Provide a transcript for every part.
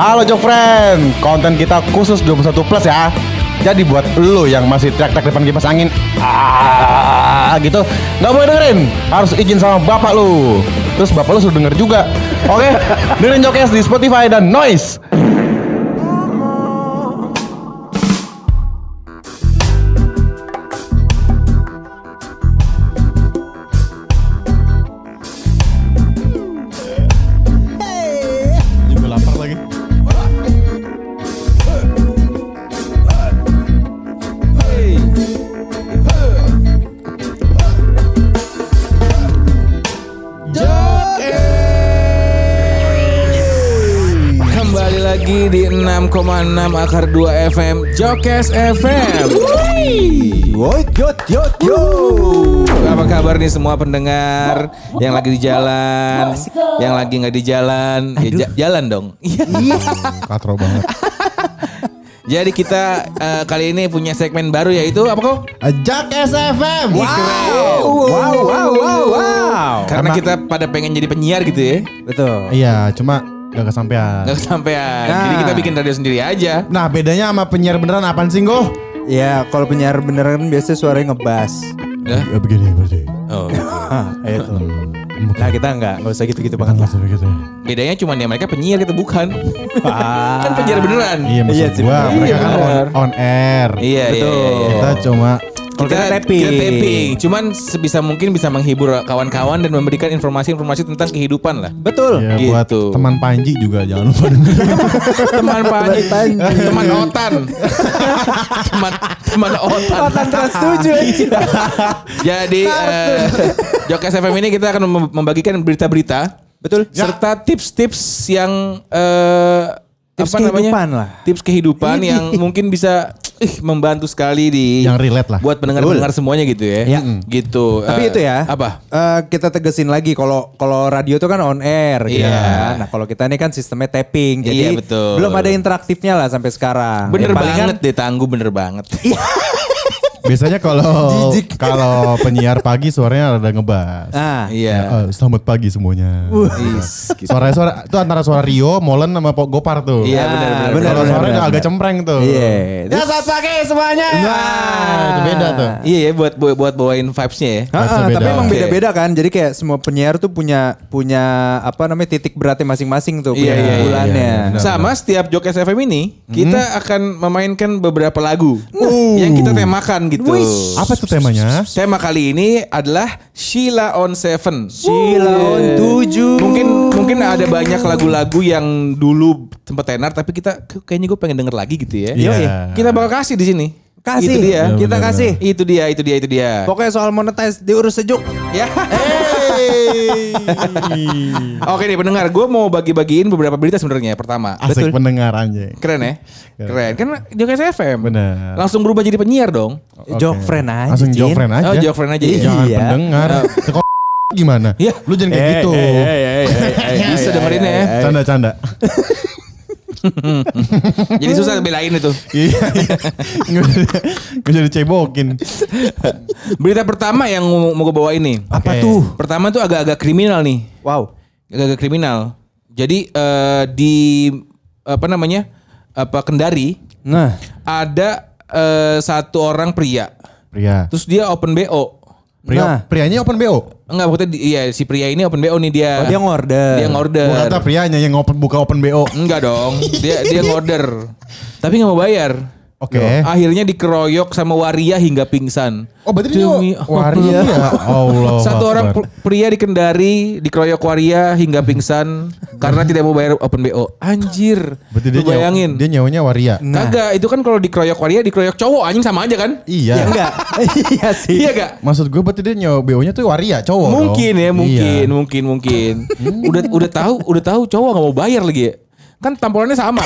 Halo Jok Friend, konten kita khusus 21 plus ya. Jadi buat lu yang masih teriak-teriak depan kipas angin, ah gitu, nggak boleh dengerin. Harus izin sama bapak lu. Terus bapak lu sudah denger juga. Oke, dengerin Jokes di Spotify dan Noise. Akar 2 FM Jokes FM. Yot yot yot yo. Apa kabar nih semua pendengar yang lagi di jalan, yang lagi nggak di jalan, ya ja- jalan dong. Iya. Katro banget. Jadi kita eh, kali ini punya segmen baru yaitu apa kok? Ajak SFM. Ih, keren. Wow wow wow wow. Karena kita pada pengen jadi penyiar gitu ya, Betul. Iya, cuma gak kesampean. nggak kesampean. Nah. Jadi kita bikin radio sendiri aja. Nah, bedanya sama penyiar beneran apaan sih, Go? Ya kalau penyiar beneran biasanya suaranya ngebas. Hah? Ya begini berarti. Oh, gitu. Hah, itu. Nah kita enggak, enggak usah gitu-gitu banget lah. begitu ya. Bedanya cuma ya mereka penyiar kita bukan. kan penyiar beneran. Iya, maksud Iya gua mereka Iya, kan on, on air. Iya, iya, Betul. iya, iya. Kita cuma Kalau kita tapping. Kita tapping. Cuman sebisa mungkin bisa menghibur kawan-kawan dan memberikan informasi-informasi tentang kehidupan lah. Betul. ya Gitu. buat teman Panji juga jangan lupa. Teman Panji, teman Otan. teman teman Otan. Otan trans 7 Jadi eh, Jokes FM ini kita akan mem- membagikan berita-berita Betul. serta tips-tips yang eh, Tips apa namanya? kehidupan lah. Tips kehidupan yang mungkin bisa ih, membantu sekali di Yang relate lah. buat pendengar-pendengar semuanya gitu ya. Ya. Gitu. Tapi Eh, itu ya. Apa? eh, kita tegesin lagi kalau kalau radio itu kan on air gitu Iya. kan. Nah, kalau kita ini kan sistemnya tapping. Jadi Iya, betul. belum ada interaktifnya lah sampai sekarang. Bener Ya, banget kan- deh tangguh bener banget. Biasanya kalau kalau penyiar pagi suaranya ada ngebas. Nah, Iya. Eh, selamat pagi semuanya. Is, gitu. Suara suara itu antara suara Rio, Molen sama Pok Gopar tuh. Iya benar benar. benar, Kalau suaranya agak cempreng tuh. Iya. Ya selamat pagi semuanya. Nah. itu beda tuh. Iya ya buat buat, buat bawain vibes-nya ya. Ah, ah, Vibes-nya tapi emang beda-beda kan. Jadi kayak semua penyiar tuh punya punya apa namanya titik beratnya masing-masing tuh. Iya, punya iya, iya, bulannya. iya, benar. Sama setiap Jokes FM ini kita akan memainkan beberapa lagu yang kita temakan gitu. Apa tuh temanya? Tema kali ini adalah Sheila on Seven. Sheila on tujuh. Mungkin mungkin ada banyak lagu-lagu yang dulu sempat tenar tapi kita kayaknya gue pengen denger lagi gitu ya. Iya. Kita bakal kasih di sini. Kasih. Itu dia. Iya, kita benar, kasih. Itu dia, itu dia, itu dia. Pokoknya soal monetize diurus sejuk. Ya. Oke nih pendengar, gue mau bagi-bagiin beberapa berita sebenarnya. Pertama, Asik pendengar anjing. keren ya, keren. Kan Jokes FM. Benar. Langsung berubah jadi penyiar dong. Oke. Joke friend aja. Langsung Jin. joke friend aja. Oh, joke friend aja ya? Jangan Iya. pendengar. Gimana? Iya. Lu jangan kayak Eh, gitu. eh, eh, eh, eh, eh, Bisa eh, dengerin eh, ya. eh. Canda-canda. Jadi susah belain itu. Iya. Jadi- jadi cebokin. Berita pertama yang mau, gue bawa ini. Apa Oke. tuh? Pertama tuh agak-agak kriminal nih. Wow. Agak-agak kriminal. Jadi eh, di apa namanya? Apa Kendari Nah, ada eh, satu orang pria. Pria. Terus dia open BO. Pria, Nah. prianya open BO. Enggak, maksudnya di- iya si pria ini open BO nih dia. oh, dia ngorder. Dia ngorder. Gua kata prianya yang open buka open BO. Enggak dong. Dia dia ngorder. Tapi nggak mau bayar. Oke. Loh, Akhirnya dikeroyok sama waria hingga pingsan. Oh berarti dia Demi waria. Ya Allah. Satu orang pria di Kendari dikeroyok waria hingga pingsan karena tidak mau bayar open BO. Anjir. Berarti dia bayangin. nyaw- dia nyawanya waria. Nah. Kagak, itu kan kalau dikeroyok waria dikeroyok cowok anjing sama aja kan? Iya. Ya enggak. iya sih. Iya gak? Maksud gue berarti dia nyawa BO-nya tuh waria cowok dong. Mungkin ya, mungkin, Iya. mungkin, mungkin. udah udah tahu, udah tahu cowok nggak mau bayar lagi ya. Kan tampolannya sama.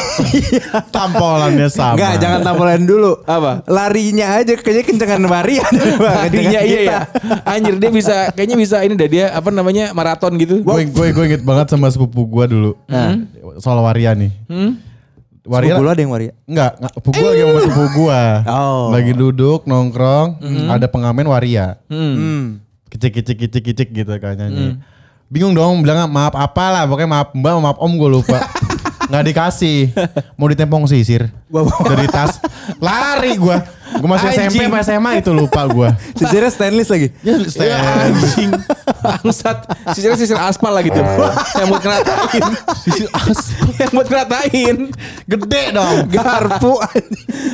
Tampolannya sama. Enggak, jangan tampolan dulu. Apa? Larinya aja kayaknya kencengan Maria. Tadinya iya ya. Anjir dia bisa kayaknya bisa ini dah dia apa namanya maraton gitu. Gue gue gue inget banget sama sepupu gue dulu. Soal waria nih. Hmm? Waria Sepupu lu ada yang waria? Enggak, enggak, sepupu gue lagi sama sepupu gue. Oh. Lagi duduk nongkrong, ada pengamen waria. Hmm. Kicik kicik kicik kicik gitu kan nyanyi. Bingung dong bilang maaf apa lah, pokoknya maaf mbak maaf om gue lupa. nggak dikasih. Mau ditempong sisir. Dari tas. Lari gua. Gua masih SMP Anjing. apa SMA itu lupa gua. Sisirnya stainless lagi. Ya, Ya, anjing. Bangsat. Sisirnya sisir aspal lah gitu. yang buat ngeratain. Sisir aspal. yang buat ngeratain. Gede dong. Garpu.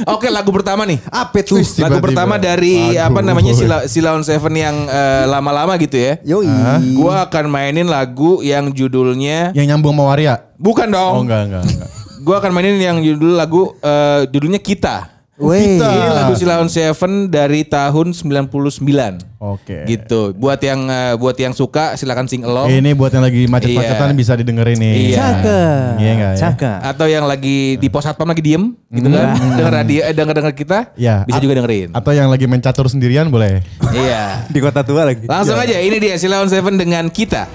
Oke lagu pertama nih. Apa tuh? Wih, Lagu pertama dari Aduh. apa namanya Sila, Silaun Seven yang eh, lama-lama gitu ya. Yoi. Gua akan mainin lagu yang judulnya Yang nyambung sama Waria. Bukan dong. Oh enggak enggak enggak. Gua akan mainin yang judul lagu eh, judulnya Kita. Weh. Kita. Ini lagu Silaun Seven dari tahun 99. Oke. Gitu. Buat yang eh, buat yang suka silakan sing along. Ini buat yang lagi macet-macetan Iya. bisa didengerin nih. Iya. Cakep. Iya nggak ya? Cakep. Atau yang lagi di pos satpam lagi diem gitu kan. Dengar radio eh, denger denger kita Iya. bisa A- juga dengerin. Atau yang lagi mencatur sendirian boleh. iya. Di kota tua lagi. Langsung aja ini dia Silaun Seven dengan kita.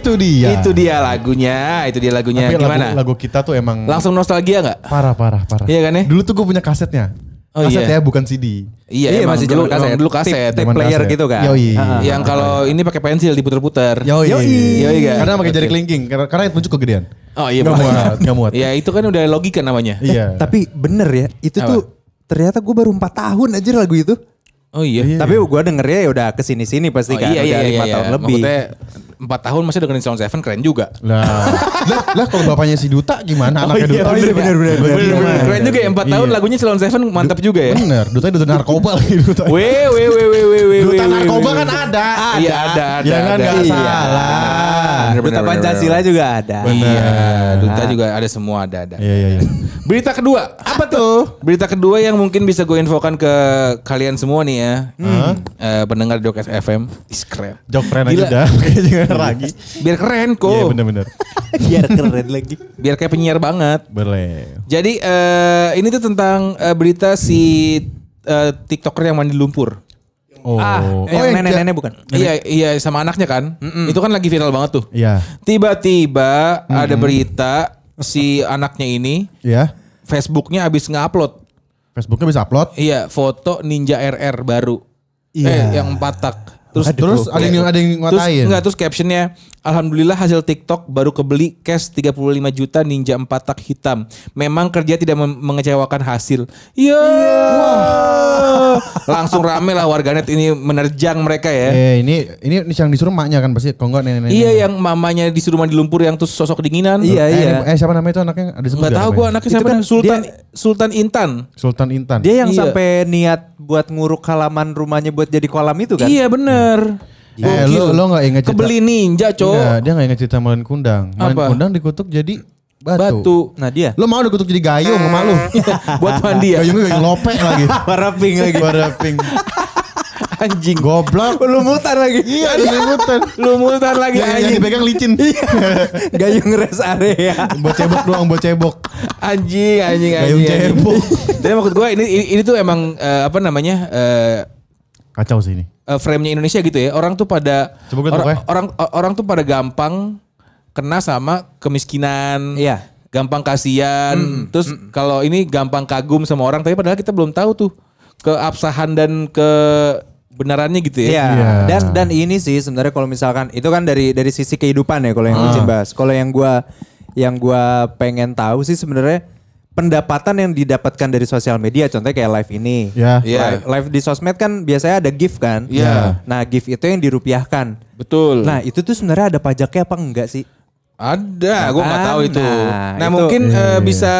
Itu dia. Itu dia lagunya, itu dia lagunya. Tapi Gimana? lagu, lagu kita tuh emang Langsung nostalgia nggak? parah parah parah. Iya kan ya? Dulu tuh gue punya kasetnya. Oh, kaset iya. ya bukan CD. Iya, Iya, emang masih dulu, kaset. dulu kaset. Tape Zaman player kaset. gitu kan? Yoi. Ah. Yang kalau ini pakai pensil diputer-puter. Yoi. Yoi. Yoi, kan? Karena pakai jari kelingking. Karena, karena itu cukup kegedean. Oh iya Nggak benar. muat, nggak muat. Ya itu kan udah logika namanya. Iya. Tapi bener ya, itu Apa? tuh ternyata gue baru 4 tahun aja lagu itu. Oh iya. Tapi gue dengernya ya udah ke sini-sini pasti Oh, kan. iya iya udah iya, lima iya. tahun lebih. Maksudnya empat tahun masih dengerin Sound Seven keren juga. Lah, lah, lah kalau bapaknya si Duta gimana Oh, anaknya iya, Duta? bener, bener, bener, bener. Gimana? Keren juga ya empat tahun Iya. lagunya Sound Seven mantap juga ya. Bener, Duta Duta narkoba lagi Duta. Weh weh weh weh weh weh. Duta narkoba kan ada. Iya ada ada. Ya kan ada. nggak Iya. salah. Bener, Duta bener, bener, Pancasila bener. juga ada. Iya, Duta juga ada semua ada ada. Iya iya iya. Berita kedua, apa tuh? Berita kedua yang mungkin bisa gue infokan ke kalian semua nih ya. Eh, pendengar Jokes FM. Is keren. Jok friend aja udah. Lagi. Biar keren kok. Iya bener-bener. Biar keren lagi. Biar kayak penyiar banget. Boleh. Jadi eh, ini tuh tentang eh, berita si eh, TikToker yang mandi lumpur. Oh. Ah, oh, yang iya, nenek-nenek bukan? Iya, iya sama anaknya kan. Itu kan lagi viral banget tuh. Iya. Tiba-tiba ada berita si anaknya ini Iya. Facebooknya habis nge-upload. Facebooknya bisa upload. Iya, foto Ninja RR baru. Eh, yang empat tak. Terus Terus ada yang ada yang Terus ngatain. enggak terus captionnya Alhamdulillah hasil TikTok baru kebeli cash 35 juta ninja 4 tak hitam. Memang kerja tidak mengecewakan hasil. Iya. Langsung rame lah warganet ini menerjang mereka ya. Eh ini ini ini yang disuruh maknya kan pasti kalau enggak nenek-nenek. Iya yang mamanya disuruh mandi lumpur yang tuh sosok kedinginan. Iya, Eh, iya. Eh siapa namanya itu anaknya ada sebut Enggak tahu gua anaknya Itu siapa kan Sultan dia- Sultan Intan. Sultan Intan. Dia yang Iya. sampai niat buat nguruk halaman rumahnya buat jadi kolam itu kan? Iya bener. Eh lo lo enggak ingat cerita? Kebeli ninja cowok. Enggak, dia enggak ingat cerita Malin Kundang. Malin Apa? Kundang dikutuk jadi batu. Batu. Nah dia. Lo mau dikutuk jadi gayung sama lu? Buat mandi ya. Gayungnya gayung lope lagi. Warna pink lagi. Warna pink. Anjing. Goblok. Lumutan lagi. Iya. Lumutan lagi Yang, yang anjing. dipegang licin. Gayung rest area. buat cebok doang, buat cebok. Anjing, anjing, Gayung anjing. anjing. cebok. Jadi maksud gue ini, ini ini tuh emang eh, apa namanya eh, Kacau sih ini. Eh, frame-nya Indonesia gitu ya. Orang tuh pada Coba gue orang, tuh, orang orang tuh pada gampang kena sama kemiskinan. Iya. Gampang kasihan. Terus kalau ini gampang kagum sama orang tapi padahal kita belum tahu tuh keabsahan dan kebenarannya gitu ya. Iya. Iya. Dan dan ini sih sebenarnya kalau misalkan itu kan dari dari sisi kehidupan ya kalau yang Ah. Ucin bahas. Kalau yang gua yang gua pengen tahu sih sebenarnya pendapatan yang didapatkan dari sosial media contohnya kayak live ini. Ya. Iya. Live, live di sosmed kan biasanya ada gift kan? Iya. Nah, gift itu yang dirupiahkan. Betul. Nah, itu tuh sebenarnya ada pajaknya apa enggak sih? Ada, gue nggak tahu itu. Nah, Nah, itu- mungkin Iya, iya. bisa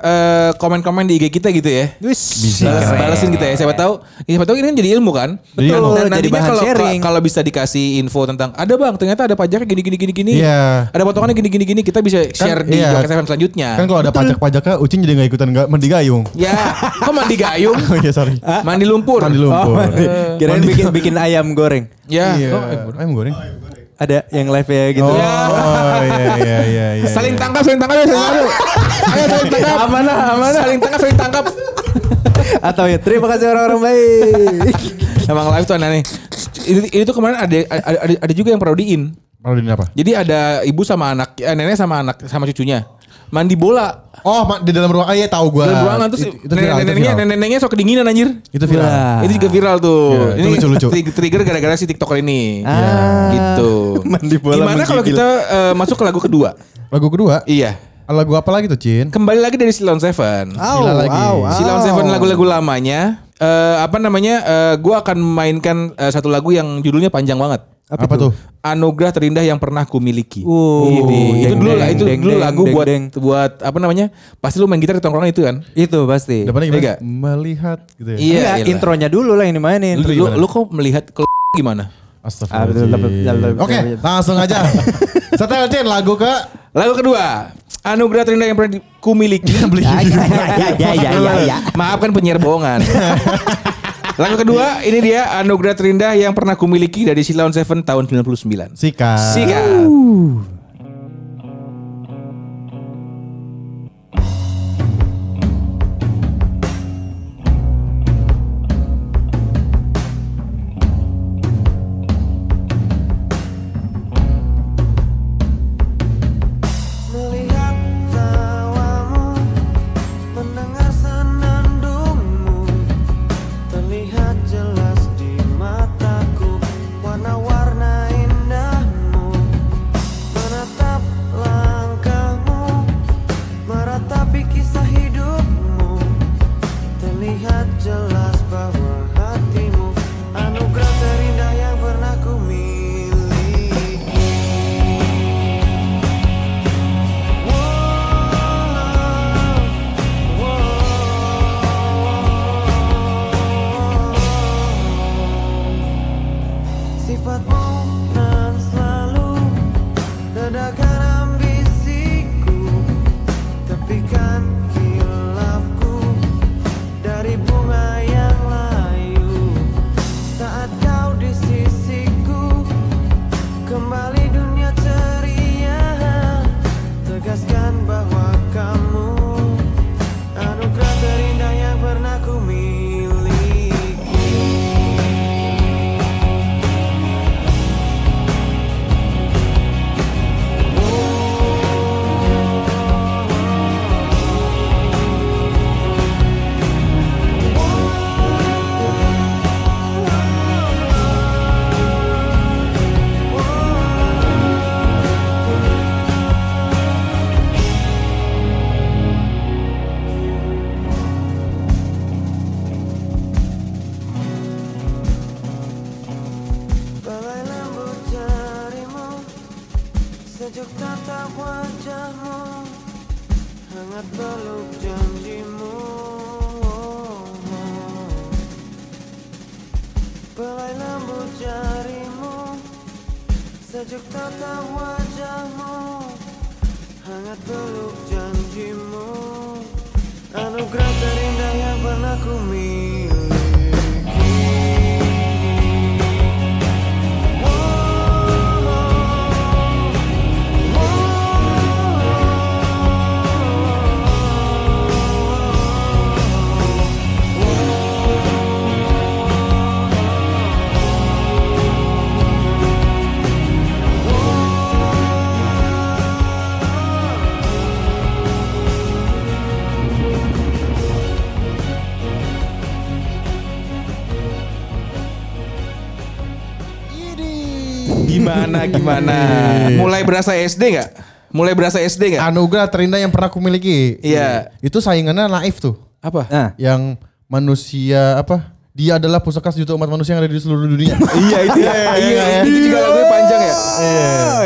eh, komen-komen di IG kita gitu ya. Wis, Balas, keren. balasin kita ya. Siapa tahu, ya, siapa tahu ini kan jadi ilmu kan. Jadi Betul. Dan jadi nantinya bahan kalau sharing. kalau bisa dikasih info tentang ada bang, ternyata ada pajaknya gini gini gini gini. Iya. Ada potongannya gini gini gini. Kita bisa share di iya. Jokes FM selanjutnya. Kan kalau ada pajak-pajaknya Ucin jadi nggak ikutan nggak mandi gayung. ya, kok mandi gayung, Oh iya sorry. mandi lumpur. Mandi lumpur. Oh, kirain bikin bikin ayam goreng. Ya, Iya. kok- Ayam goreng. Ada yang live ya gitu. Oh, oh iya iya iya iya. saling iya. tangkap, saling tangkap ya, saling tangkap. Ayo saling tangkap. Amanah, amanah. Saling tangkap, saling tangkap. Atau ya terima kasih orang-orang baik. Emang live tuh aneh. Ini, ini tuh kemarin ada, ada ada ada juga yang parodiin. Parodiin apa? Jadi ada ibu sama anak, eh, nenek sama anak sama cucunya mandi bola. Oh, di dalam ruang ah, iya tahu gua. Dalam ruangan terus itu, itu viral, itu nenek-neneknya viral. sok kedinginan anjir. Itu viral. Wah. Itu juga viral tuh. Iya, itu ini lucu-lucu. tri- trigger gara-gara si TikToker ini. Ah. Gitu. Mandi bola Gimana kalau kita eh, masuk ke lagu kedua? Lagu kedua. Iya. Lagu apa lagi tuh, Cin? Kembali lagi dari Silon Seven. Sila lagi. Silon Seven lagu-lagu lamanya. Eh, apa namanya? Eh, gua akan mainkan eh, satu lagu yang judulnya panjang banget. Apa, tuh? Anugerah terindah yang pernah kumiliki. Uh, Ini. itu deng, dulu lah, itu deng, dulu deng, lagu deng, buat deng. buat apa namanya? Pasti lu main gitar di tongkrongan itu kan? Itu pasti. Depannya gimana? Iya. Melihat gitu ya. Iya, Enggak, iyalah. intronya dulu lah yang dimainin. Lu, lu, lu kok melihat ke gimana? Astagfirullahaladzim. Oke, langsung aja. Setel Cin lagu ke Lagu kedua, Anugerah terindah yang pernah kumiliki. Ya, ya, ya, ya, ya, ya, ya. Maafkan penyiar bohongan. Lagu kedua, ini dia Anugerah terindah yang pernah kumiliki dari Silon Seven tahun 99. Sikat. Sikat. Melihat Gimana gimana? Mulai berasa SD nggak? Mulai berasa SD nggak? Anugerah terindah yang pernah aku miliki. Iya. Itu saingannya naif tuh. Apa? Nah, Yang manusia apa? Dia adalah pusaka sejuta umat manusia yang ada di seluruh dunia. Iya itu ya. Iya, itu juga lagunya panjang ya.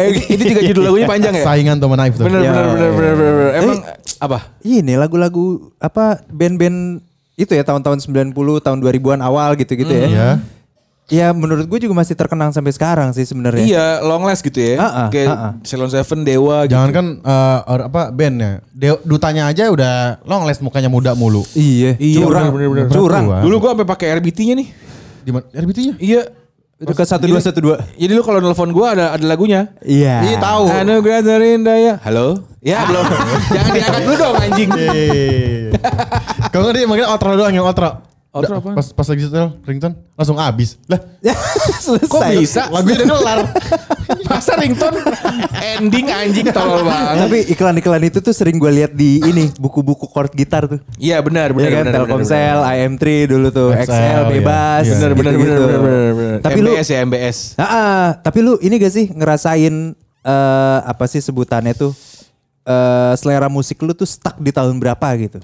Itu, itu juga judul lagunya panjang ya. Saingan teman naif tuh. Bener Ya, bener bener ya. bener bener. Emang Eh, apa? ini lagu-lagu apa band-band itu ya tahun-tahun 90 tahun 2000-an awal gitu-gitu ya. Iya. Ya menurut gue juga masih terkenang sampai sekarang sih sebenarnya. Iya, long last gitu ya. Ah, ah, Kayak ah, ah. Ceylon Seven, Dewa gitu. Jangan kan eh, or- apa bandnya, De- dutanya aja udah long last mukanya muda mulu. Iya, Iya, curang, bener, bener, bener. curang. Tua. Dulu gua sampai pakai RBT-nya nih. Di mana? RBT-nya? Iya. Itu ke satu dua satu dua. Jadi lu kalau nelpon gua ada ada lagunya. Iya. Iya tahu. Anugerah terindah ya. Halo? Ya belum. Jangan diangkat dulu dong anjing. Eh. Kalau nggak dia manggil outro doang yang outro. Outro apaan? Pas pas lagi setel ringtone langsung habis. Lah, Selesai. Kok bisa? lagunya udah kelar. Masa ringtone ending anjing tolol banget. Tapi iklan-iklan itu tuh sering gue lihat di ini buku-buku chord gitar tuh. Iya benar Iya benar kan benar. Telkomsel, IM3 dulu tuh, XL, iya. bebas. Iya. Benar benar benar benar. Tapi lu MBS ya MBS. Ah, ah, tapi lu ini gak sih ngerasain eh apa sih sebutannya tuh eh selera musik lu tuh stuck di tahun berapa gitu?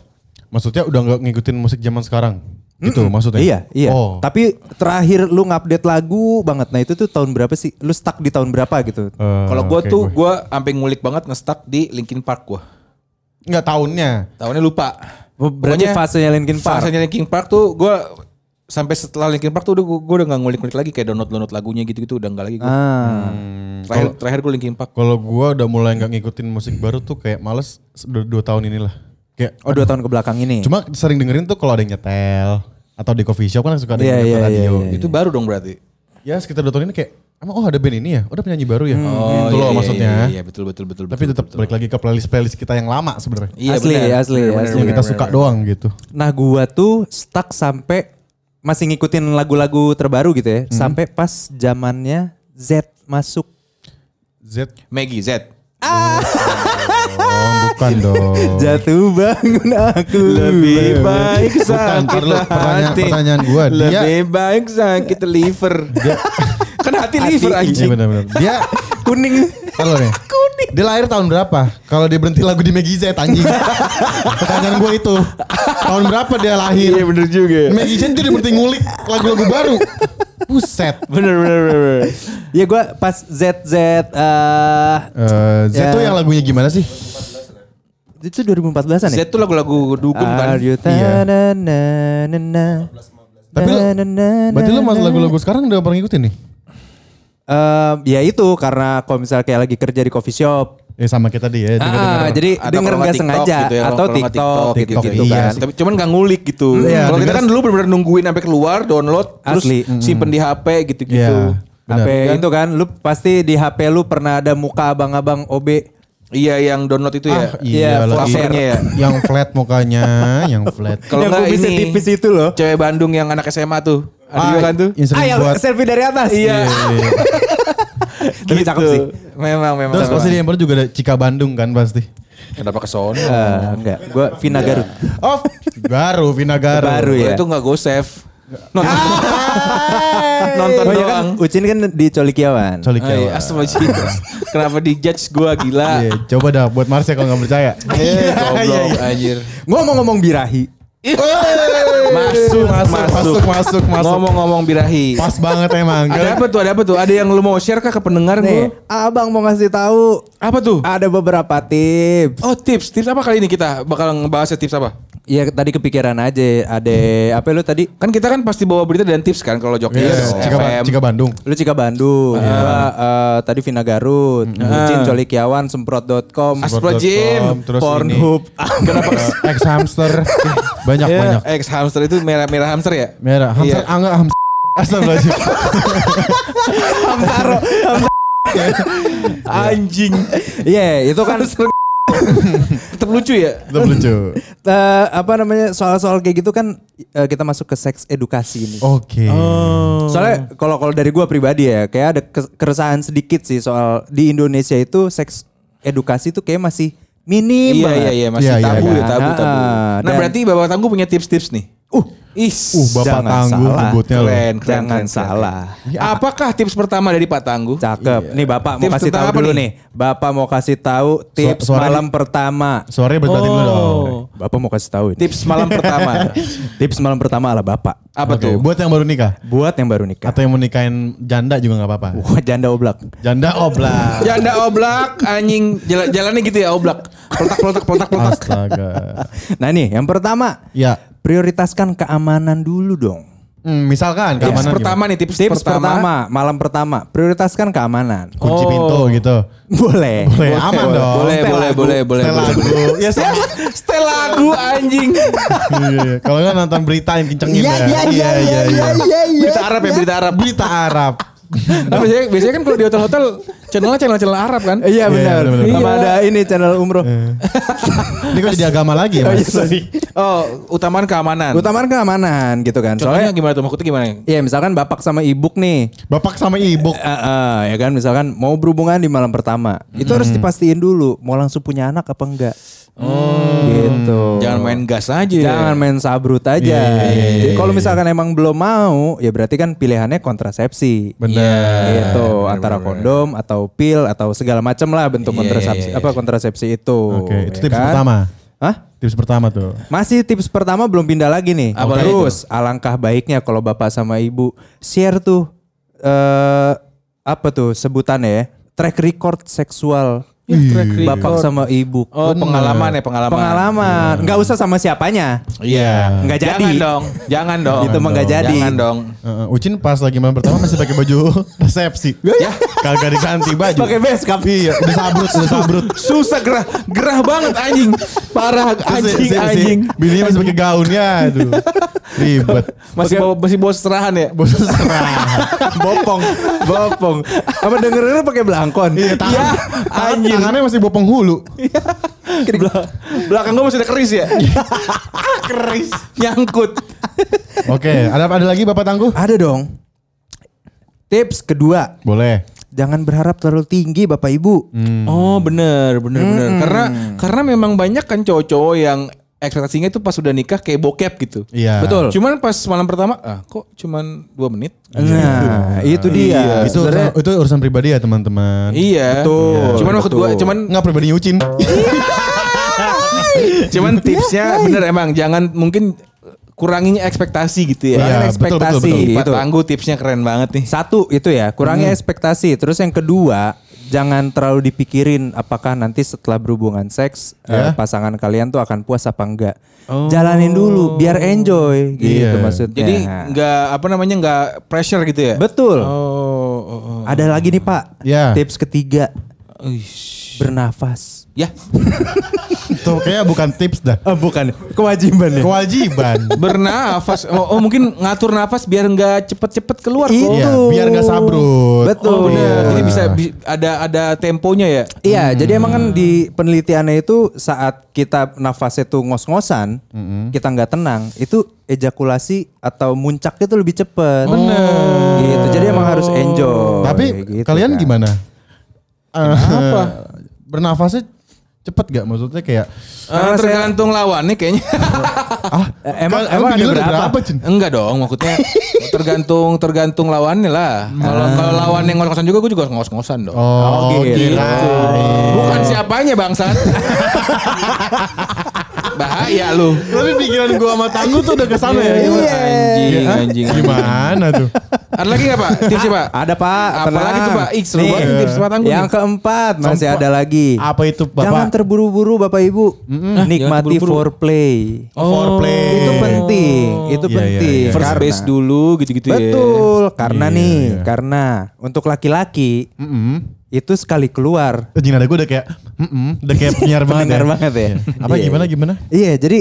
Maksudnya udah nggak ngikutin musik zaman sekarang. Gitu maksudnya. Iya, iya. Oh. Tapi terakhir lu ngupdate lagu banget. Nah, itu tuh tahun berapa sih? Lu stuck di tahun berapa gitu? Eh, Kalau gua oke, tuh gue. gua sampai ngulik banget nge-stuck di Linkin Park gua. nggak tahunnya. Tahunnya lupa. Berarti fasenya Linkin Park. Fasenya Linkin Park tuh gua sampai setelah Linkin Park tuh udah gua, gua udah gak ngulik-ngulik lagi kayak download-download lagunya gitu-gitu udah enggak lagi gua. Ah. Terakhir terakhir gua Linkin Park. Kalau gua udah mulai nggak ngikutin musik baru tuh kayak males dua, dua tahun inilah. Kayak Oh, dua tahun ke belakang ini. cuma sering dengerin tuh kalau ada yang nyetel atau di coffee shop kan suka ada Iya, yang nyetel iya, radio. iya, iya. Itu baru dong berarti. Ya sekitar dua tahun ini kayak emang oh ada band ini ya, oh, ada penyanyi baru ya. Oh, gitu loh iya, maksudnya. Iya, iya, betul betul betul. Tapi betul, tetap betul. balik lagi ke playlist playlist kita yang lama sebenarnya. Iya, Asli, benar. asli, Benar, asli. yang kita benar, suka benar. doang gitu. Nah, gua tuh stuck sampai masih ngikutin lagu-lagu terbaru gitu ya. Sampai pas zamannya Z masuk. Z. Maggie Z. Oh, bukan dong. Jatuh bangun aku. Lebih baik Bukan, sakit ntar lu, pertanyaan, hati. pertanyaan gua dia Lebih baik sakit liver. kan hati liver Iya anjing. benar-benar. Dia Kuning. Halo nih. Dia lahir tahun berapa? Kalau dia berhenti lagu di Maggie Z anjing. Pertanyaan gue itu. Tahun berapa dia lahir? Iya bener juga. Maggie Z dia berhenti ngulik lagu-lagu baru. Buset. Bener bener bener. bener. Ya gua pas ZZ eh Eh, Z Ya. tuh yang lagunya gimana sih? Itu 2014-an ya? Z tuh lagu-lagu dukun kan. Are you Iya. Tapi lu, berarti lu mas lagu-lagu sekarang udah pernah ngikutin nih? Eh, ya itu karena kalau misalnya kayak lagi kerja di coffee shop. Ya sama kita dia. Ah, jadi Atau denger kalau nggak TikTok sengaja gitu ya, atau nggak TikTok, TikTok gitu, gitu, kan. iya. Tapi cuman gak ngulik gitu. Iya, Kalau kita denger- kan dulu bener-bener nungguin sampai keluar, download, terus Asli. simpen di HP gitu-gitu. Benar. HP itu kan lu pasti di HP lu pernah ada muka abang-abang OB. Iya yang download itu ya. Ah, iya, Iya, covernya ya. Yang flat mukanya, yang flat. Kalau Yang nggak kumisnya ini tipis itu loh. Cewek Bandung yang anak SMA tuh. Ada Ah, juga kan tuh. Ah, yang buat. selfie dari atas. Iya. Iya. Tapi cakep sih. Memang memang. Terus pasti yang baru juga ada Cika Bandung kan pasti. Kenapa ke sono? Eh, enggak, gua Vina Garut. Oh, baru Vina Garu. Baru ya. Itu nggak go save. Nonton, nonton Oh iya kan, doang. Ucin kan di Colikiawan. Colik Ay, ya. Astagfirullah. Kenapa di judge gua gila? Iya, coba dah buat Marsha kalau nggak percaya. Eh, goblok anjir. Ngomong-ngomong birahi. Masuk, Masuk, masuk, masuk, masuk. Ngomong-ngomong birahi. Pas banget emang. Ada apa tuh? Ada apa tuh? Ada yang lu mau share kah ke pendengar Nih, gue? abang mau ngasih tahu Apa tuh? ada beberapa tips. Oh tips, tips apa kali ini kita bakal ngebahasnya tips apa? Iya tadi kepikiran aja ada apa lu tadi? Kan kita kan pasti bawa berita dan tips kan kalau Jokis, Yes, Cika, FM. Cika Bandung. Lu Cika Bandung, gua, eh, tadi Vina Garut, Bucin Colikiawan, semprot.com, Asprojin, Terus Pornhub. Kenapa? ini, ex hamster. banyak Ya, banyak. Ex hamster itu merah-merah hamster ya? Merah. Hamster, Iya. ah, enggak hamster. Astagfirullahaladzim. Hamtaro. Anjing. Iya, itu kan Tetap lucu ya? Itu lucu. eh, apa namanya soal-soal kayak gitu kan eh, kita masuk ke seks edukasi ini. Oke. Soalnya kalau kalau dari gua pribadi ya, kayak ada ke- keresahan sedikit sih soal di Indonesia itu seks edukasi itu kayak masih minim Iya banget. iya iya masih Iya, iya, tabu iya. ya tabu tabu. Ah, Nah dan- berarti Bapak Tangguh punya tips-tips nih. Uh, Is. Uh, Bapak Jangan Tangguh salah. nyebutnya loh. keren, keren, Jangan keren, salah. keren. Apakah tips pertama dari Pak Tangguh? Cakep. Nih Bapak mau Tips kasih tentang tahu dulu nih? nih. Bapak mau kasih tahu tips suara malam pertama. Suaranya berarti dulu dong. Bapak mau kasih tahu ini. Tips malam pertama. Tips malam pertama ala Bapak. Apa Oke, tuh? Buat yang baru nikah. Buat yang baru nikah. Atau yang mau nikahin janda juga nggak apa-apa. Wah, janda oblak. Janda oblak. Janda oblak, anjing Jala- jalannya gitu ya oblak. Peletak peletak peletak peletak. Astaga. Nah nih, yang pertama. Ya. Prioritaskan keamanan dulu dong. Hmm, misalkan Tips keamanan pertama nih tips, Tips pertama. pertama, malam pertama, prioritaskan keamanan. gimana? kunci Oh. pintu gitu. Boleh. Boleh, aman boleh, dong. Boleh, boleh, boleh, boleh, boleh. lagu. Ya sama. Setel lagu anjing. Iya, iya. Kalau nggak nonton berita yang kencengin Iya, ya. iya, iya, iya, iya, iya, iya. Berita Arab ya, berita Arab. Berita Arab. Nah, biasanya, biasanya kan kalau di hotel-hotel channelnya channel-channel Arab kan? Iya benar. Sama ada ini channel umroh. Ini kok jadi agama lagi ya, Oh, iya, Mas? sorry. Oh, utamaan keamanan. Utamakan keamanan gitu kan. Contohnya Soalnya gimana tuh? Maksudnya gimana? Iya misalkan bapak sama ibuk nih. Bapak sama ibu. Eh, eh, ya kan misalkan mau berhubungan di malam pertama. Itu harus dipastiin dulu mau langsung punya anak apa enggak. Oh. Gitu. Jangan main gas aja. Jangan main sabrut aja. Jadi Kalau misalkan emang belum mau, ya berarti kan pilihannya kontrasepsi. Benar. Gitu, antara kondom atau pil atau segala macam lah bentuk Iya, kontrasepsi iya, apa kontrasepsi itu. Oke, itu ya tips kan? pertama. Hah? Tips pertama tuh. Masih tips pertama belum pindah lagi nih. Apa Terus alangkah baiknya kalau bapak sama ibu share tuh eh apa tuh sebutannya ya? Track record seksual. Track record. Bapak sama ibu. Oh, pengalaman ya, pengalaman. Pengalaman. Nggak usah sama siapanya. Iya. Nggak jadi. Jangan dong. Jangan dong. Itu mah nggak jadi. Jangan dong. Uh, Ucin pas lagi malam pertama masih pakai baju resepsi. Ya. Kagak diganti baju. Pakai base cap. Iya, udah sabrut, udah sabrut. Susah gerah, gerah banget anjing. Parah anjing si- si anjing. Bininya masih pakai gaun ya, aduh. Ribet. Masih bawa masih bawa serahan ya? Bos serah. Bopong. Bopong. Apa dengerin pakai belangkon? Iya, tangan, Ya, tangan- anjir. Tangannya masih bawa penghulu. Bel- Belakang gua masih ada keris ya? keris. Nyangkut. Oke, ada ada lagi Bapak Tangguh? Ada dong. Tips kedua, Boleh. jangan berharap terlalu tinggi Bapak Ibu. Oh bener bener bener. Karena karena memang banyak kan cowok-cowok yang ekspektasinya itu pas udah nikah kayak bokep gitu. Iya. Betul. Cuman pas malam pertama, ah kok cuman dua menit? Nah, itu dia. Itu urusan, itu urusan pribadi ya teman-teman. Iya. Betul, Cuman maksud betul. gua, cuman Enggak pribadi Ucin. cuman tipsnya bener emang jangan mungkin kurangin ekspektasi gitu ya. Iya, betul, ekspektasi. betul, betul. Pak Itu. Tangguh tipsnya keren banget nih. Satu itu ya, kurangi ekspektasi. Terus yang kedua, jangan terlalu dipikirin apakah nanti setelah berhubungan seks Ya. eh, pasangan kalian tuh akan puas apa enggak. Jalanin dulu biar enjoy gitu Iya. maksudnya. Jadi nggak apa namanya nggak pressure gitu ya? betul. Oh, oh, oh. Ada lagi nih Pak. Ya. Tips ketiga, bernafas. Ya, Tuh kayaknya bukan tips dah. Oh, bukan kewajiban ya. Kewajiban. bernafas. Oh, oh, mungkin ngatur nafas biar nggak cepet-cepet keluar. Itu. Iya, biar nggak sabrut. Betul. Oh, benar. Iya. Jadi bisa bi- ada ada temponya ya. Iya, jadi emang kan di penelitiannya itu saat kita nafasnya tuh ngos-ngosan, kita nggak tenang, itu ejakulasi atau muncak itu lebih cepet. Bener. Gitu. Jadi emang harus enjoy. Tapi gitu kalian kan. gimana? Kenapa? Bernafasnya cepet gak? Maksudnya kayak Eh, tergantung lawannya kayaknya. ah Eh, emang- kan- emang ada berapa? berapa Cin? Enggak dong, maksudnya tergantung tergantung lawannya lah. Kalau kalau lawan yang ngos-ngosan juga gue juga ngos-ngosan dong. Oh, gitu. kirain. Bukan siapanya bangsat. Bahaya lu. Tapi pikiran gua sama Tangguh tuh udah ke sana ya. Iya. Anjing, Hah? anjing. Gimana tuh? Ada lagi gak Pak? Tipsnya Pak? Ada pak. Apa tenang. lagi tuh, Pak? Seru Nih, tips Pak Yang keempat masih Keempat. ada lagi. Apa itu Bapak? Jangan terburu-buru Bapak Ibu. Nikmati jangan terburu-buru. foreplay. Foreplay. Itu penting, itu Iya, iya, penting. iya. First Karena- base dulu gitu-gitu ya. Betul, karena Iya, nih, iya. karena untuk laki-laki Mm-mm. itu sekali keluar. Anjing nada gue udah kayak mm udah kayak penyiar banget. Ya. banget ya. Apa Iya, gimana iya. gimana? Iya, jadi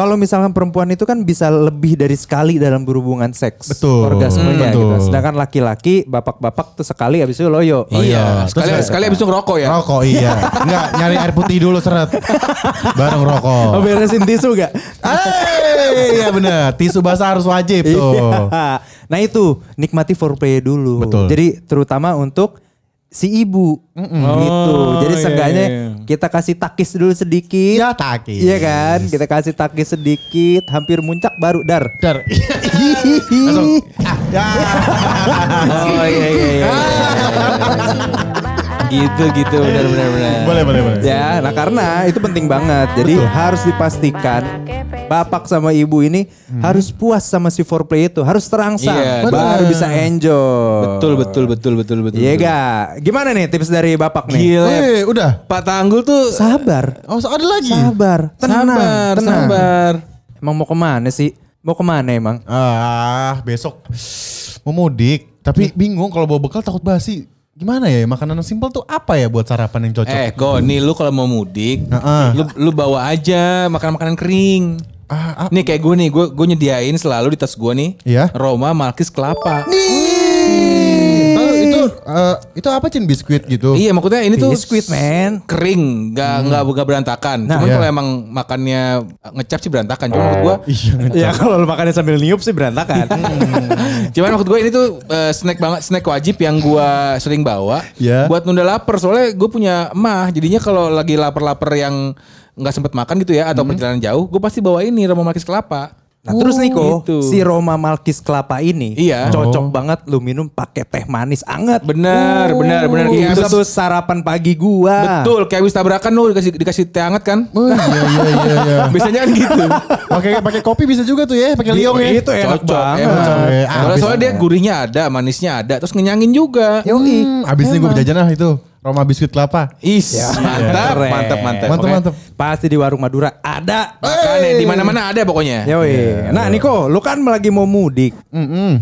kalau misalkan perempuan itu kan bisa lebih dari sekali dalam berhubungan seks. Betul, Orgasmenya betul. gitu. Sedangkan laki-laki bapak-bapak tuh sekali habis itu loyo. Iya, Terus sekali kayak- sekali abis itu ngerokok ya. Rokok iya. Enggak, nyari air putih dulu seret. Bareng rokok. Oh, beresin tisu gak? Eh, iya bener. Tisu basah harus wajib tuh. Iya. Nah itu nikmati foreplay dulu. Betul. Jadi terutama untuk si ibu gitu. Oh, Jadi iya, seenggaknya iya. kita kasih takis dulu sedikit. Ya takis. Iya kan? Kita kasih takis sedikit, hampir muncak baru dar. Dar. Langsung. Ah, ya. Oh iya iya iya. gitu gitu benar benar benar. boleh boleh boleh. Ya, nah karena itu penting banget. Jadi harus dipastikan bapak sama ibu ini harus puas sama si foreplay itu, harus terangsang, Iya, baru bisa enjoy. Betul betul betul betul betul. Iya betul. gak? Gimana nih tips dari bapak nih? Gila. Eh, udah. Pak Tanggul tuh Sabar, Oh, ada lagi. sabar, tenang, sabar, tenang. sabar. Emang mau ke mana sih? Mau ke mana emang? Ah, besok mau mudik, tapi bingung kalau bawa bekal takut basi. Gimana ya makanan yang simpel tuh apa ya buat sarapan yang cocok? Eh, kok nih lu kalau mau mudik, Heeh. lu lu bawa aja makanan-makanan kering. Ah, ah, Nih kayak gue nih, gue gue nyediain selalu di tas gue nih. Iya. Roma Malkis kelapa. Nih. Tahu itu eh, itu apa cin biskuit gitu? Iya maksudnya ini tuh Biskuit, men. kering, nggak nggak nggak berantakan. Nah, Cuman iya. kalau emang makannya ngecap sih berantakan. Cuma maksud gue, Iya. Ya kalau lu makannya sambil niup sih berantakan. cuman maksud gue ini tuh eh, snack banget, snack wajib yang gue sering bawa. Iya. Buat nunda lapar. Soalnya gue punya emah, jadinya kalau lagi lapar-lapar yang nggak sempet makan gitu ya, atau perjalanan jauh, gue pasti bawa ini Roma Malkis kelapa. Nah terus nih kok gitu. si Roma Malkis kelapa ini Iya. cocok banget lu minum pakai teh manis anget. Benar, benar, benar. Itu Kayak abis- tuh sarapan pagi gua. Betul, kayak habis tabrakan lu dikasih dikasih teh hangat kan? Oh iya iya iya iya. Biasanya kan gitu. Pakai pakai kopi bisa juga tuh ya, pakai liong ya. Itu enak Cocok, banget. ya. Soalnya, Abis- soalnya dia gurihnya ada, manisnya ada, terus ngenyangin juga. Yoi. Hmm, abis ini gue jajan itu Roma biskuit kelapa. Is, mantap, Keren. mantap, mantap, Mantap mantap. Pasti di warung Madura ada. Makanya di mana-mana ada pokoknya. Yoi. Nah Niko, lu kan lagi mau mudik. Mm-mm.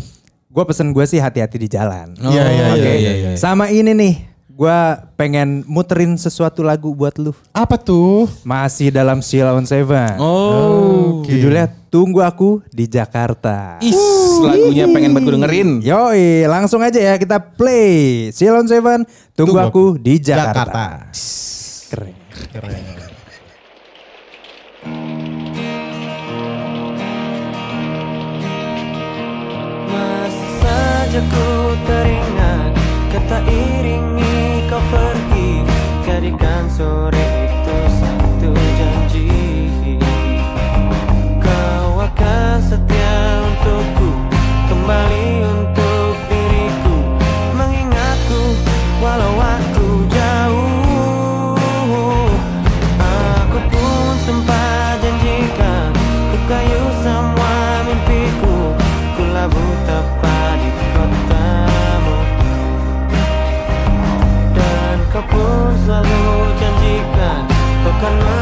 Gue pesen gue sih hati-hati di jalan. Iya iya iya. iya, iya. Sama ini nih, gue pengen muterin sesuatu lagu buat lu. Apa tuh? Masih dalam Sheila on Seven. Oh. Judulnya Tunggu Aku di Jakarta. Is, lagunya pengen banget gue dengerin. Yoi, langsung aja ya kita play. Sheila on Seven, Tunggu, Tunggu Aku di Jakarta. Jakarta. Keren. Masih saja ku teringat Kata iringi kau pergi. Jadikan sore itu satu janji. Kau akan setia untukku. Kembali untuk someone